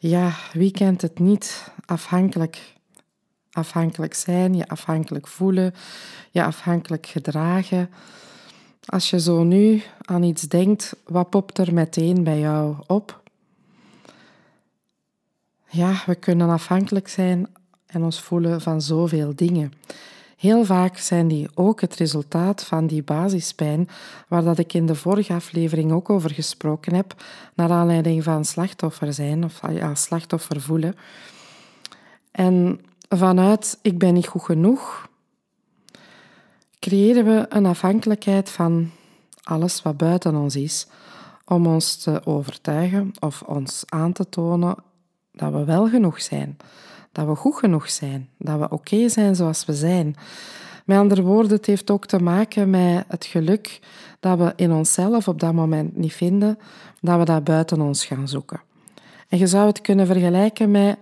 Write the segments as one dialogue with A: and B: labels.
A: Ja, wie kent het niet? Afhankelijk. Afhankelijk zijn, je afhankelijk voelen, je afhankelijk gedragen. Als je zo nu aan iets denkt, wat popt er meteen bij jou op? Ja, we kunnen afhankelijk zijn en ons voelen van zoveel dingen. Heel vaak zijn die ook het resultaat van die basispijn, waar dat ik in de vorige aflevering ook over gesproken heb, naar aanleiding van slachtoffer zijn of ja, slachtoffer voelen. En vanuit ik ben niet goed genoeg, creëren we een afhankelijkheid van alles wat buiten ons is, om ons te overtuigen of ons aan te tonen dat we wel genoeg zijn dat we goed genoeg zijn, dat we oké zijn zoals we zijn. Met andere woorden, het heeft ook te maken met het geluk dat we in onszelf op dat moment niet vinden, dat we dat buiten ons gaan zoeken. En je zou het kunnen vergelijken met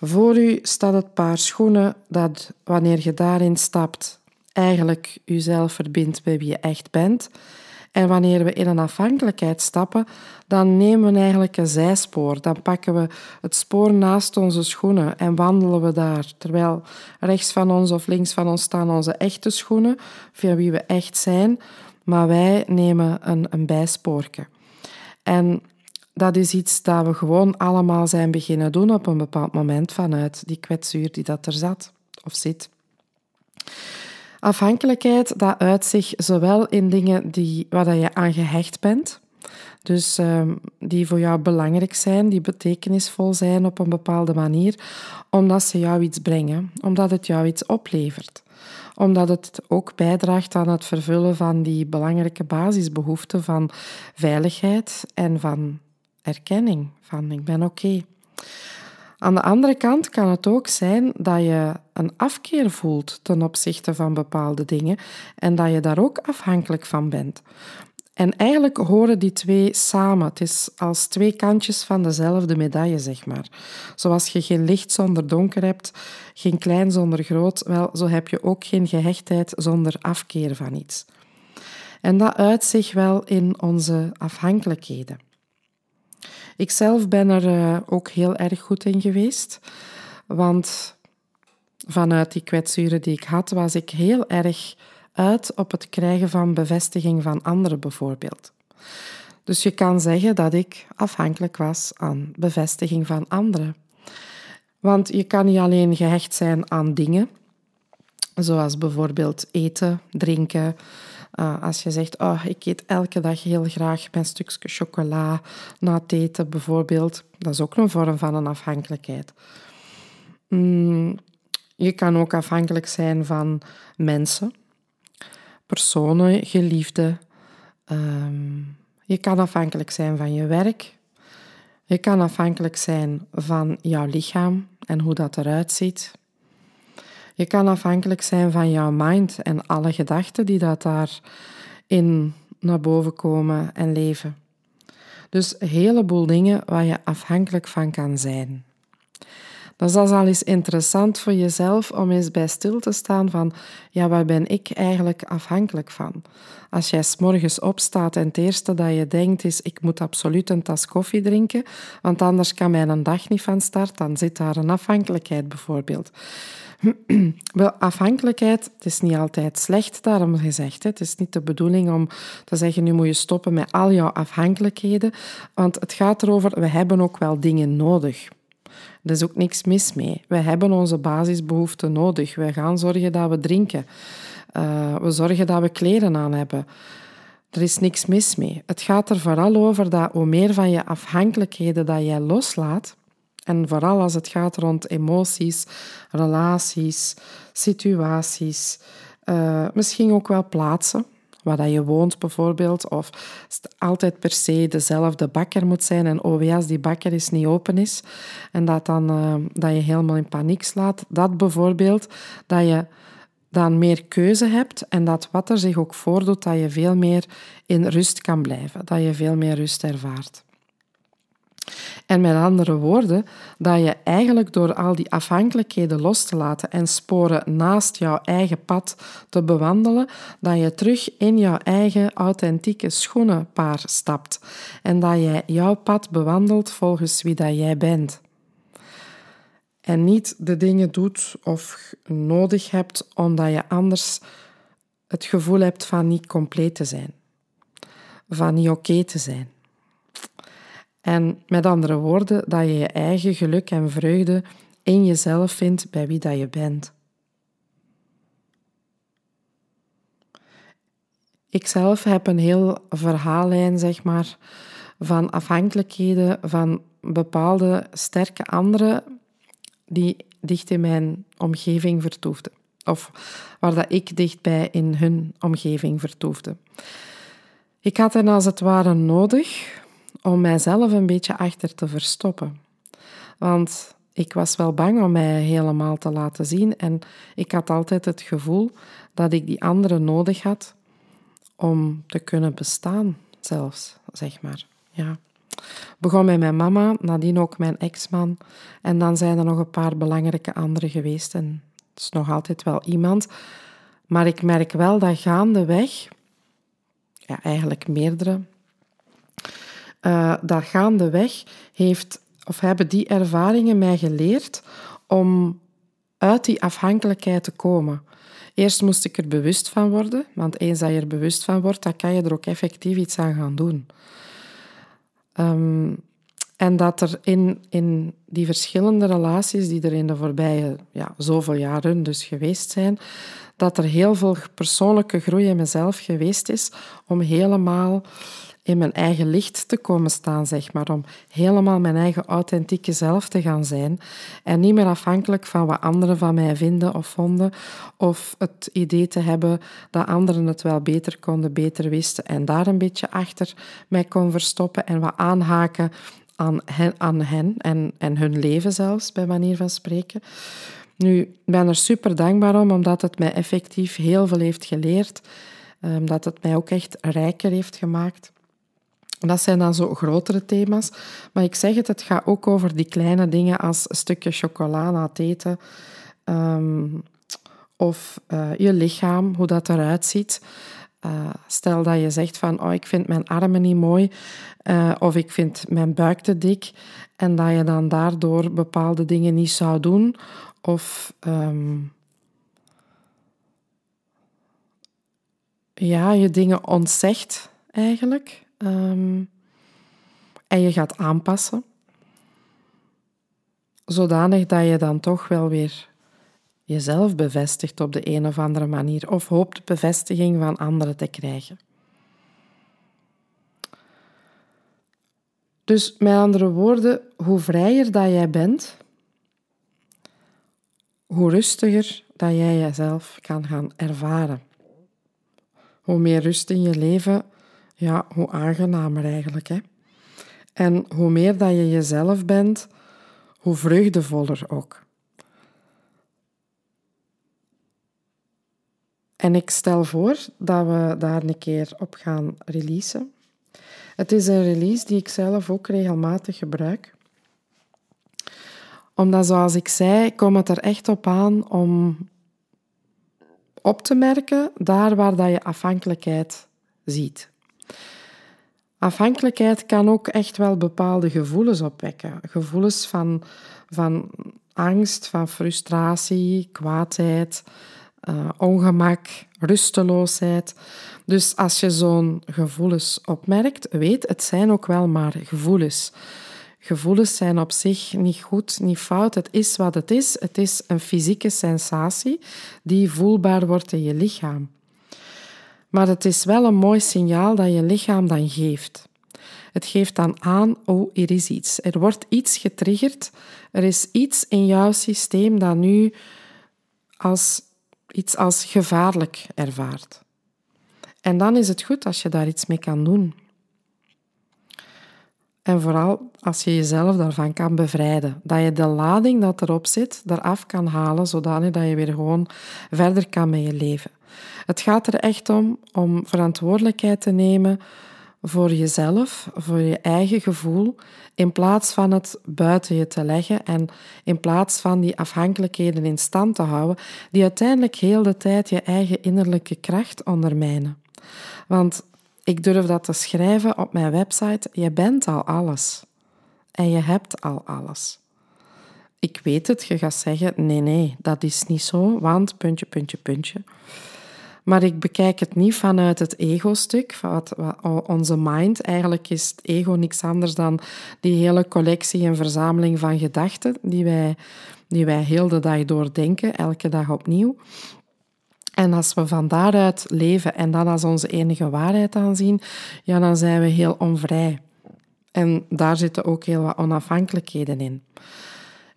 A: voor u staat het paar schoenen dat wanneer je daarin stapt, eigenlijk jezelf verbindt bij wie je echt bent. En wanneer we in een afhankelijkheid stappen, dan nemen we eigenlijk een zijspoor. Dan pakken we het spoor naast onze schoenen en wandelen we daar. Terwijl rechts van ons of links van ons staan onze echte schoenen, via wie we echt zijn. Maar wij nemen een, een bijspoorje. En dat is iets dat we gewoon allemaal zijn beginnen doen op een bepaald moment vanuit die kwetsuur die dat er zat of zit. Afhankelijkheid, dat uit zich zowel in dingen die, waar je aan gehecht bent, dus ehm, die voor jou belangrijk zijn, die betekenisvol zijn op een bepaalde manier, omdat ze jou iets brengen, omdat het jou iets oplevert omdat het ook bijdraagt aan het vervullen van die belangrijke basisbehoeften van veiligheid en van erkenning, van ik ben oké. Aan de andere kant kan het ook zijn dat je een afkeer voelt ten opzichte van bepaalde dingen en dat je daar ook afhankelijk van bent. En eigenlijk horen die twee samen. Het is als twee kantjes van dezelfde medaille, zeg maar. Zoals je geen licht zonder donker hebt, geen klein zonder groot, wel, zo heb je ook geen gehechtheid zonder afkeer van iets. En dat uit zich wel in onze afhankelijkheden. Ikzelf ben er uh, ook heel erg goed in geweest, want vanuit die kwetsuren die ik had, was ik heel erg uit op het krijgen van bevestiging van anderen bijvoorbeeld. Dus je kan zeggen dat ik afhankelijk was aan bevestiging van anderen. Want je kan niet alleen gehecht zijn aan dingen, zoals bijvoorbeeld eten, drinken, uh, als je zegt, oh, ik eet elke dag heel graag mijn stukje chocola na het eten bijvoorbeeld, dat is ook een vorm van een afhankelijkheid. Mm, je kan ook afhankelijk zijn van mensen, personen, geliefden. Um, je kan afhankelijk zijn van je werk. Je kan afhankelijk zijn van jouw lichaam en hoe dat eruit ziet. Je kan afhankelijk zijn van jouw mind en alle gedachten die dat daarin naar boven komen en leven. Dus een heleboel dingen waar je afhankelijk van kan zijn. Dus dat is al eens interessant voor jezelf om eens bij stil te staan van, ja, waar ben ik eigenlijk afhankelijk van? Als jij s'morgens opstaat en het eerste dat je denkt is, ik moet absoluut een tas koffie drinken, want anders kan mijn dag niet van start, dan zit daar een afhankelijkheid bijvoorbeeld. Wel, afhankelijkheid, het is niet altijd slecht, daarom gezegd. Het is niet de bedoeling om te zeggen, nu moet je stoppen met al jouw afhankelijkheden, want het gaat erover, we hebben ook wel dingen nodig. Er is ook niks mis mee. We hebben onze basisbehoeften nodig. We gaan zorgen dat we drinken. Uh, we zorgen dat we kleren aan hebben. Er is niks mis mee. Het gaat er vooral over dat hoe meer van je afhankelijkheden dat jij loslaat, en vooral als het gaat rond emoties, relaties, situaties, uh, misschien ook wel plaatsen, waar dat je woont bijvoorbeeld, of altijd per se dezelfde bakker moet zijn en oh als die bakker is niet open is en dat, dan, uh, dat je helemaal in paniek slaat. Dat bijvoorbeeld, dat je dan meer keuze hebt en dat wat er zich ook voordoet, dat je veel meer in rust kan blijven, dat je veel meer rust ervaart. En met andere woorden, dat je eigenlijk door al die afhankelijkheden los te laten en sporen naast jouw eigen pad te bewandelen, dat je terug in jouw eigen authentieke schoenenpaar stapt en dat jij jouw pad bewandelt volgens wie dat jij bent. En niet de dingen doet of nodig hebt omdat je anders het gevoel hebt van niet compleet te zijn, van niet oké te zijn. En met andere woorden, dat je je eigen geluk en vreugde in jezelf vindt bij wie dat je bent. Ik zelf heb een heel verhaallijn, zeg maar, van afhankelijkheden van bepaalde sterke anderen die dicht in mijn omgeving vertoefden. Of waar dat ik dichtbij in hun omgeving vertoefde. Ik had hen als het ware nodig om mijzelf een beetje achter te verstoppen. Want ik was wel bang om mij helemaal te laten zien en ik had altijd het gevoel dat ik die anderen nodig had om te kunnen bestaan, zelfs, zeg maar. Ja. Begon met mijn mama, nadien ook mijn ex-man. En dan zijn er nog een paar belangrijke anderen geweest. En het is nog altijd wel iemand. Maar ik merk wel dat gaandeweg, ja, eigenlijk meerdere, uh, dat gaandeweg heeft, of hebben die ervaringen mij geleerd om uit die afhankelijkheid te komen. Eerst moest ik er bewust van worden, want eens dat je er bewust van wordt, dan kan je er ook effectief iets aan gaan doen. Um, en dat er in, in die verschillende relaties die er in de voorbije ja, zoveel jaren dus geweest zijn, dat er heel veel persoonlijke groei in mezelf geweest is om helemaal in mijn eigen licht te komen staan, zeg maar. Om helemaal mijn eigen authentieke zelf te gaan zijn. En niet meer afhankelijk van wat anderen van mij vinden of vonden. Of het idee te hebben dat anderen het wel beter konden, beter wisten. En daar een beetje achter mij kon verstoppen en wat aanhaken aan hen, aan hen en, en hun leven zelfs, bij manier van spreken. Nu, ik ben er super dankbaar om, omdat het mij effectief heel veel heeft geleerd. omdat het mij ook echt rijker heeft gemaakt. Dat zijn dan zo grotere thema's. Maar ik zeg het, het gaat ook over die kleine dingen als een stukje chocola na het eten. Ehm, of uh, je lichaam, hoe dat eruit ziet. Uh, stel dat je zegt van, oh, ik vind mijn armen niet mooi. Uh, of ik vind mijn buik te dik. En dat je dan daardoor bepaalde dingen niet zou doen. Of... Um, ja, je dingen ontzegt eigenlijk. Um, en je gaat aanpassen. Zodanig dat je dan toch wel weer jezelf bevestigt op de een of andere manier. Of hoopt bevestiging van anderen te krijgen. Dus met andere woorden, hoe vrijer dat jij bent, hoe rustiger dat jij jezelf kan gaan ervaren. Hoe meer rust in je leven, ja, hoe aangenamer eigenlijk. Hè? En hoe meer dat je jezelf bent, hoe vreugdevoller ook. En ik stel voor dat we daar een keer op gaan releasen. Het is een release die ik zelf ook regelmatig gebruik. Omdat, zoals ik zei, komt het er echt op aan om op te merken daar waar dat je afhankelijkheid ziet. Afhankelijkheid kan ook echt wel bepaalde gevoelens opwekken. Gevoelens van, van angst, van frustratie, kwaadheid, uh, ongemak, rusteloosheid. Dus als je zo'n gevoelens opmerkt, weet, het zijn ook wel maar gevoelens. Gevoelens zijn op zich niet goed, niet fout. Het is wat het is. Het is een fysieke sensatie die voelbaar wordt in je lichaam. Maar het is wel een mooi signaal dat je lichaam dan geeft. Het geeft dan aan, oh, er is iets. Er wordt iets getriggerd. Er is iets in jouw systeem dat nu als, iets als gevaarlijk ervaart. En dan is het goed als je daar iets mee kan doen. En vooral als je jezelf daarvan kan bevrijden. Dat je de lading dat erop zit, eraf kan halen, zodanig dat je weer gewoon verder kan met je leven. Het gaat er echt om om verantwoordelijkheid te nemen voor jezelf, voor je eigen gevoel, in plaats van het buiten je te leggen en in plaats van die afhankelijkheden in stand te houden, die uiteindelijk heel de tijd je eigen innerlijke kracht ondermijnen. Want ik durf dat te schrijven op mijn website. Je bent al alles. En je hebt al alles. Ik weet het, je gaat zeggen, nee, nee, dat is niet zo, want puntje, puntje, puntje. Maar ik bekijk het niet vanuit het ego-stuk, wat, wat, onze mind. Eigenlijk is het ego niks anders dan die hele collectie en verzameling van gedachten die wij, die wij heel de dag doordenken, elke dag opnieuw. En als we van daaruit leven en dat als onze enige waarheid aanzien, ja, dan zijn we heel onvrij. En daar zitten ook heel wat onafhankelijkheden in.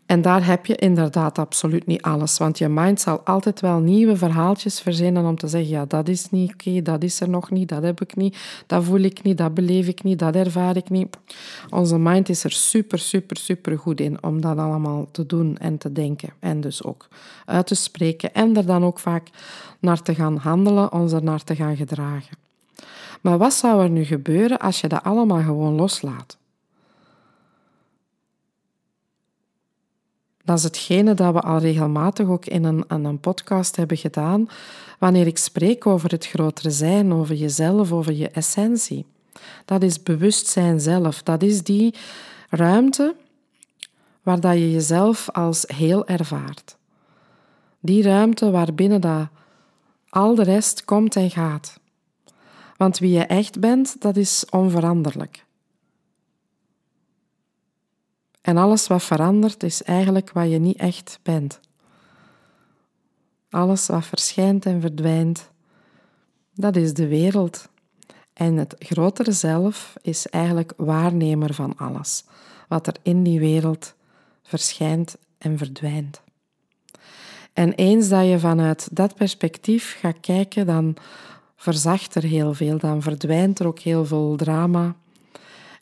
A: En daar heb je inderdaad absoluut niet alles, want je mind zal altijd wel nieuwe verhaaltjes verzinnen om te zeggen, ja, dat is niet oké, dat is er nog niet, dat heb ik niet, dat voel ik niet, dat beleef ik niet, dat ervaar ik niet. Onze mind is er super, super, super goed in om dat allemaal te doen en te denken en dus ook uit te spreken en er dan ook vaak naar te gaan handelen, ons er naar te gaan gedragen. Maar wat zou er nu gebeuren als je dat allemaal gewoon loslaat? Dat is hetgene dat we al regelmatig ook in een, een podcast hebben gedaan, wanneer ik spreek over het grotere zijn, over jezelf, over je essentie. Dat is bewustzijn zelf. Dat is die ruimte waar dat je jezelf als heel ervaart. Die ruimte waarbinnen dat al de rest komt en gaat. Want wie je echt bent, dat is onveranderlijk. En alles wat verandert is eigenlijk wat je niet echt bent. Alles wat verschijnt en verdwijnt, dat is de wereld. En het grotere zelf is eigenlijk waarnemer van alles, wat er in die wereld verschijnt en verdwijnt. En eens dat je vanuit dat perspectief gaat kijken, dan verzacht er heel veel, dan verdwijnt er ook heel veel drama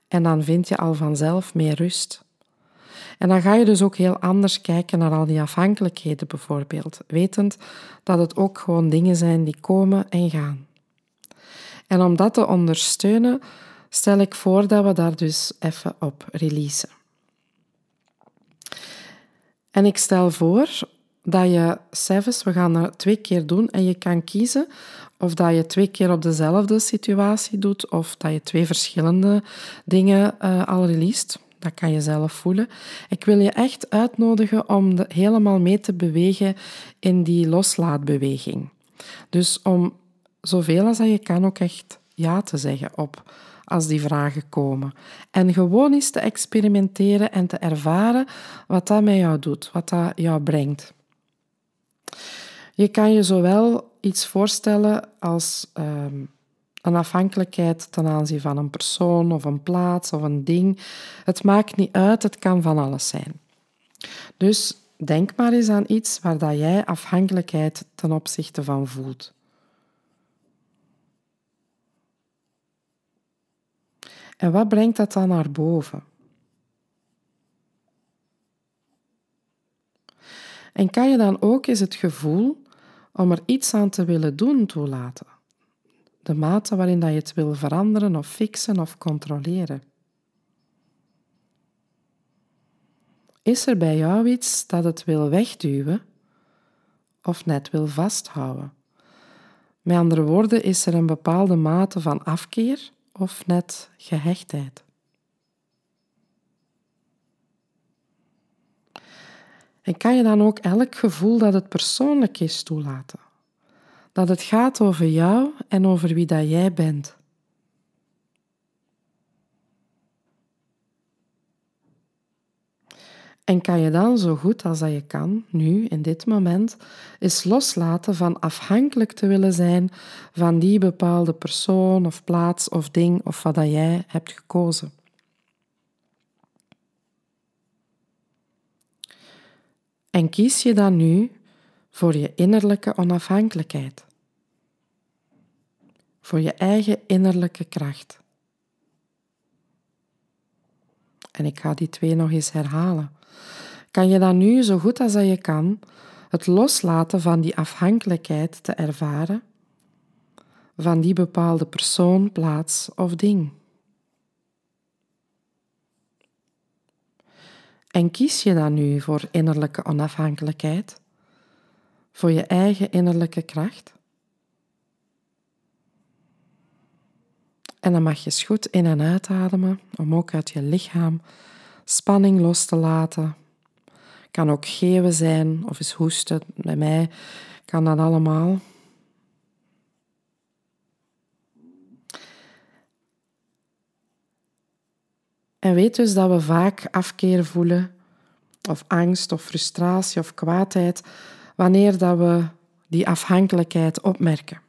A: en dan vind je al vanzelf meer rust. En dan ga je dus ook heel anders kijken naar al die afhankelijkheden bijvoorbeeld, wetend dat het ook gewoon dingen zijn die komen en gaan. En om dat te ondersteunen, stel ik voor dat we daar dus even op releasen. En ik stel voor dat je zelfs, we gaan dat twee keer doen en je kan kiezen of dat je twee keer op dezelfde situatie doet of dat je twee verschillende dingen uh, al released. Dat kan je zelf voelen. Ik wil je echt uitnodigen om helemaal mee te bewegen in die loslaatbeweging. Dus om zoveel als je kan ook echt ja te zeggen op als die vragen komen. En gewoon eens te experimenteren en te ervaren wat dat met jou doet, wat dat jou brengt. Je kan je zowel iets voorstellen als um, een afhankelijkheid ten aanzien van een persoon of een plaats of een ding. Het maakt niet uit, het kan van alles zijn. Dus denk maar eens aan iets waar dat jij afhankelijkheid ten opzichte van voelt. En wat brengt dat dan naar boven? En kan je dan ook eens het gevoel om er iets aan te willen doen toelaten? De mate waarin dat je het wil veranderen of fixen of controleren. Is er bij jou iets dat het wil wegduwen of net wil vasthouden? Met andere woorden, is er een bepaalde mate van afkeer of net gehechtheid? En kan je dan ook elk gevoel dat het persoonlijk is toelaten? Dat het gaat over jou en over wie dat jij bent. En kan je dan zo goed als dat je kan, nu, in dit moment, eens loslaten van afhankelijk te willen zijn van die bepaalde persoon of plaats of ding of wat dat jij hebt gekozen. En kies je dan nu voor je innerlijke onafhankelijkheid. voor je eigen innerlijke kracht. En ik ga die twee nog eens herhalen. Kan je dan nu zo goed als dat je kan het loslaten van die afhankelijkheid te ervaren van die bepaalde persoon, plaats of ding? En kies je dan nu voor innerlijke onafhankelijkheid, voor je eigen innerlijke kracht? En dan mag je eens goed in- en uitademen om ook uit je lichaam spanning los te laten. Kan ook geven zijn of eens hoesten. Bij mij kan dat allemaal. En weet dus dat we vaak afkeer voelen, of angst, of frustratie, of kwaadheid, wanneer dat we die afhankelijkheid opmerken.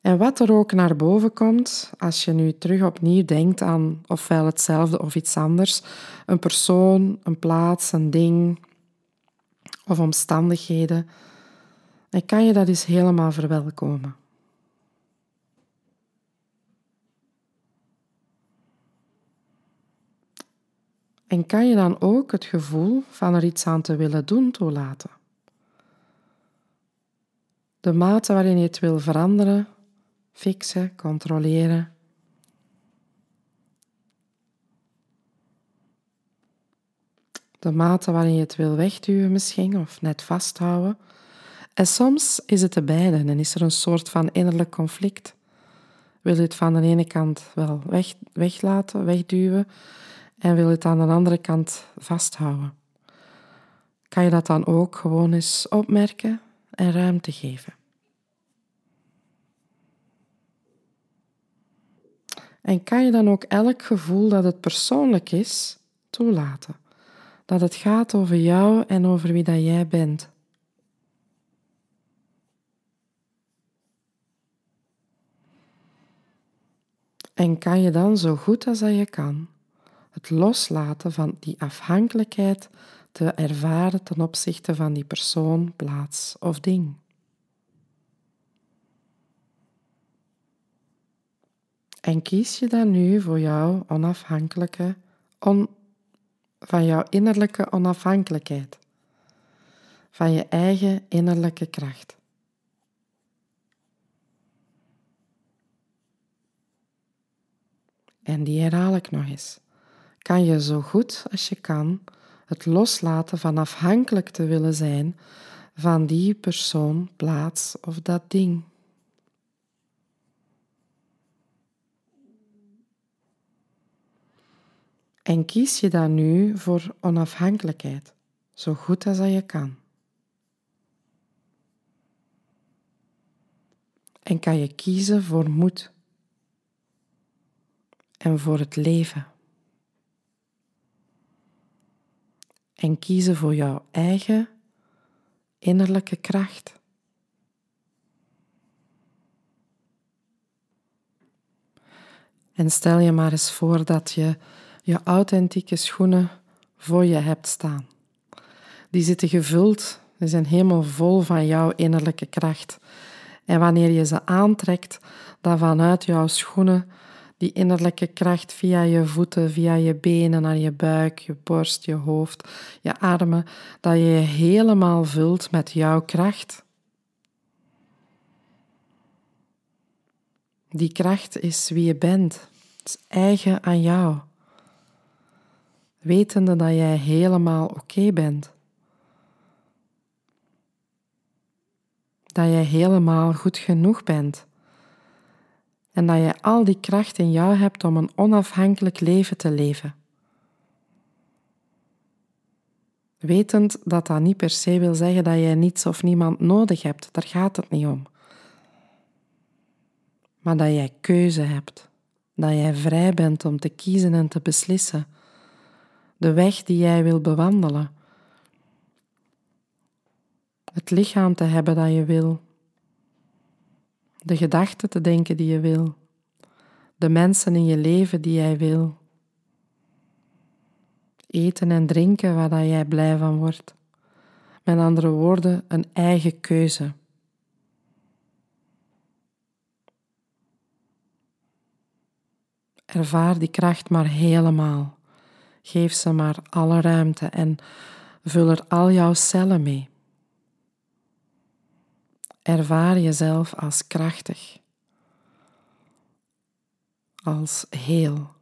A: En wat er ook naar boven komt, als je nu terug opnieuw denkt aan ofwel hetzelfde of iets anders, een persoon, een plaats, een ding of omstandigheden, dan kan je dat eens helemaal verwelkomen. En kan je dan ook het gevoel van er iets aan te willen doen toelaten? De mate waarin je het wil veranderen, fixen, controleren. De mate waarin je het wil wegduwen misschien of net vasthouden. En soms is het de beide en is er een soort van innerlijk conflict. Wil je het van de ene kant wel weg, weglaten, wegduwen en wil het aan de andere kant vasthouden? Kan je dat dan ook gewoon eens opmerken en ruimte geven? En kan je dan ook elk gevoel dat het persoonlijk is toelaten? Dat het gaat over jou en over wie dat jij bent. En kan je dan zo goed als dat je kan het loslaten van die afhankelijkheid te ervaren ten opzichte van die persoon, plaats of ding? En kies je dan nu voor jouw onafhankelijke, on, van jouw innerlijke onafhankelijkheid, van je eigen innerlijke kracht. En die herhaal ik nog eens. Kan je zo goed als je kan het loslaten van afhankelijk te willen zijn van die persoon, plaats of dat ding. En kies je dan nu voor onafhankelijkheid, zo goed als dat je kan. En kan je kiezen voor moed en voor het leven. En kiezen voor jouw eigen innerlijke kracht. En stel je maar eens voor dat je je authentieke schoenen voor je hebt staan. Die zitten gevuld, die zijn helemaal vol van jouw innerlijke kracht. En wanneer je ze aantrekt, dan vanuit jouw schoenen die innerlijke kracht via je voeten, via je benen naar je buik, je borst, je hoofd, je armen, dat je je helemaal vult met jouw kracht. Die kracht is wie je bent, het is eigen aan jou wetende dat jij helemaal oké bent. Dat jij helemaal goed genoeg bent. En dat je al die kracht in jou hebt om een onafhankelijk leven te leven. Wetend dat dat niet per se wil zeggen dat jij niets of niemand nodig hebt, daar gaat het niet om. Maar dat jij keuze hebt, dat jij vrij bent om te kiezen en te beslissen de weg die jij wil bewandelen. Het lichaam te hebben dat je wil de gedachten te denken die je wil, de mensen in je leven die jij wil, eten en drinken waar dat jij blij van wordt. Met andere woorden, een eigen keuze. Ervaar die kracht maar helemaal. Geef ze maar alle ruimte en vul er al jouw cellen mee. Ervaar jezelf als krachtig, als heel.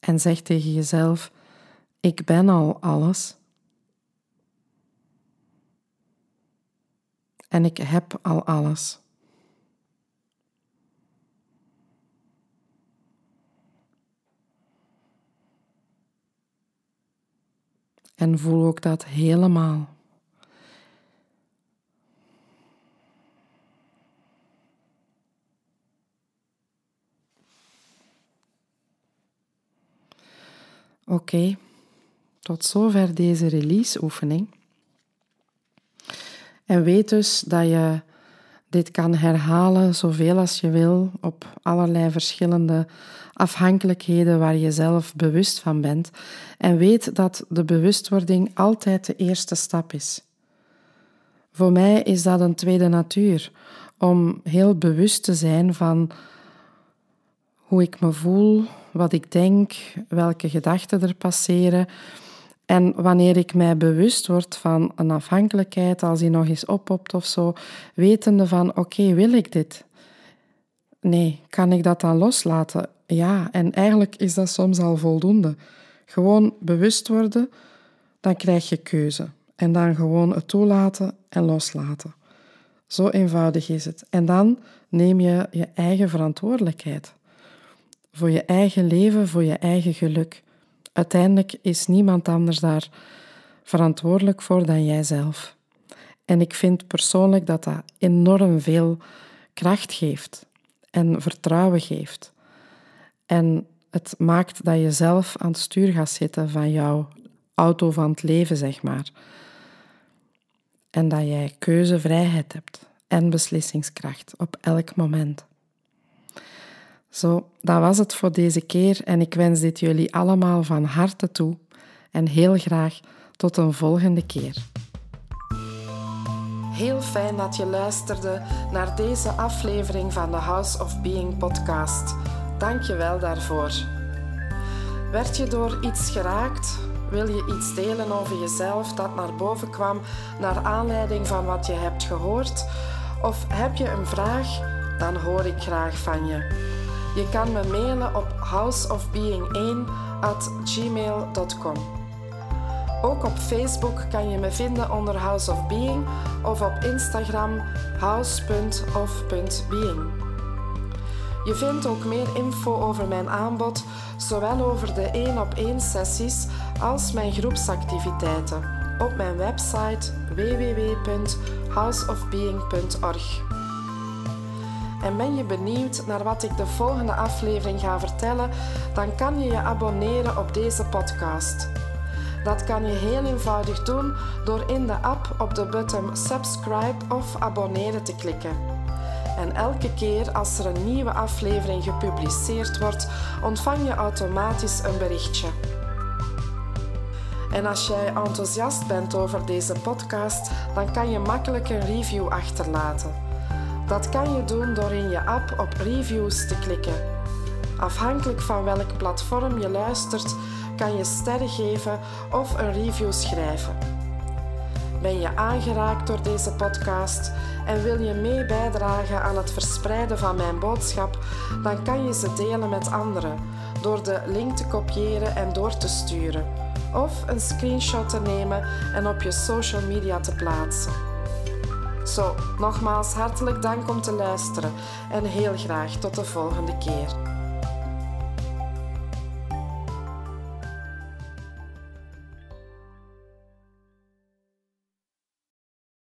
A: En zeg tegen jezelf: Ik ben al alles. En ik heb al alles. En voel ook dat helemaal. Oké, tot zover deze release-oefening. En weet dus dat je dit kan herhalen zoveel als je wil op allerlei verschillende afhankelijkheden waar je zelf bewust van bent. En weet dat de bewustwording altijd de eerste stap is. Voor mij is dat een tweede natuur, om heel bewust te zijn van hoe ik me voel, wat ik denk, welke gedachten er passeren. En wanneer ik mij bewust word van een afhankelijkheid, als die nog eens oppopt of zo, wetende van oké, wil ik dit? Nee, kan ik dat dan loslaten? Ja, en eigenlijk is dat soms al voldoende. Gewoon bewust worden, dan krijg je keuze. En dan gewoon het toelaten en loslaten. Zo eenvoudig is het. En dan neem je je eigen verantwoordelijkheid. Voor je eigen leven, voor je eigen geluk. Uiteindelijk is niemand anders daar verantwoordelijk voor dan jijzelf. En ik vind persoonlijk dat dat enorm veel kracht geeft en vertrouwen geeft. En het maakt dat je zelf aan het stuur gaat zitten van jouw auto van het leven, zeg maar. En dat jij keuzevrijheid hebt en beslissingskracht op elk moment. Zo, dat was het voor deze keer en ik wens dit jullie allemaal van harte toe en heel graag tot een volgende keer. Heel fijn dat je luisterde naar deze aflevering van de House of Being podcast. Dank je wel daarvoor. Werd je door iets geraakt? Wil je iets delen over jezelf dat naar boven kwam naar aanleiding van wat je hebt gehoord? Of heb je een vraag? Dan hoor ik graag van je. Je kan me mailen op houseofbeing1 at gmail.com. Ook op Facebook kan je me vinden onder House of Being of op Instagram house.of.being. Je vindt ook meer info over mijn aanbod, zowel over de 1 op 1 sessies als mijn groepsactiviteiten op mijn website www.houseofbeing.org. En ben je benieuwd naar wat ik de volgende aflevering ga vertellen, dan kan je je abonneren op deze podcast. Dat kan je heel eenvoudig doen door in de app op de button subscribe of abonneren te klikken. En elke keer als er een nieuwe aflevering gepubliceerd wordt, ontvang je automatisch een berichtje. En als jij enthousiast bent over deze podcast, dan kan je makkelijk een review achterlaten. Dat kan je doen door in je app op reviews te klikken. Afhankelijk van welk platform je luistert, kan je sterren geven of een review schrijven. Ben je aangeraakt door deze podcast en wil je mee bijdragen aan het verspreiden van mijn boodschap, dan kan je ze delen met anderen door de link te kopiëren en door te sturen, of een screenshot te nemen en op je social media te plaatsen. Zo, nogmaals hartelijk dank om te luisteren en heel graag tot de volgende keer.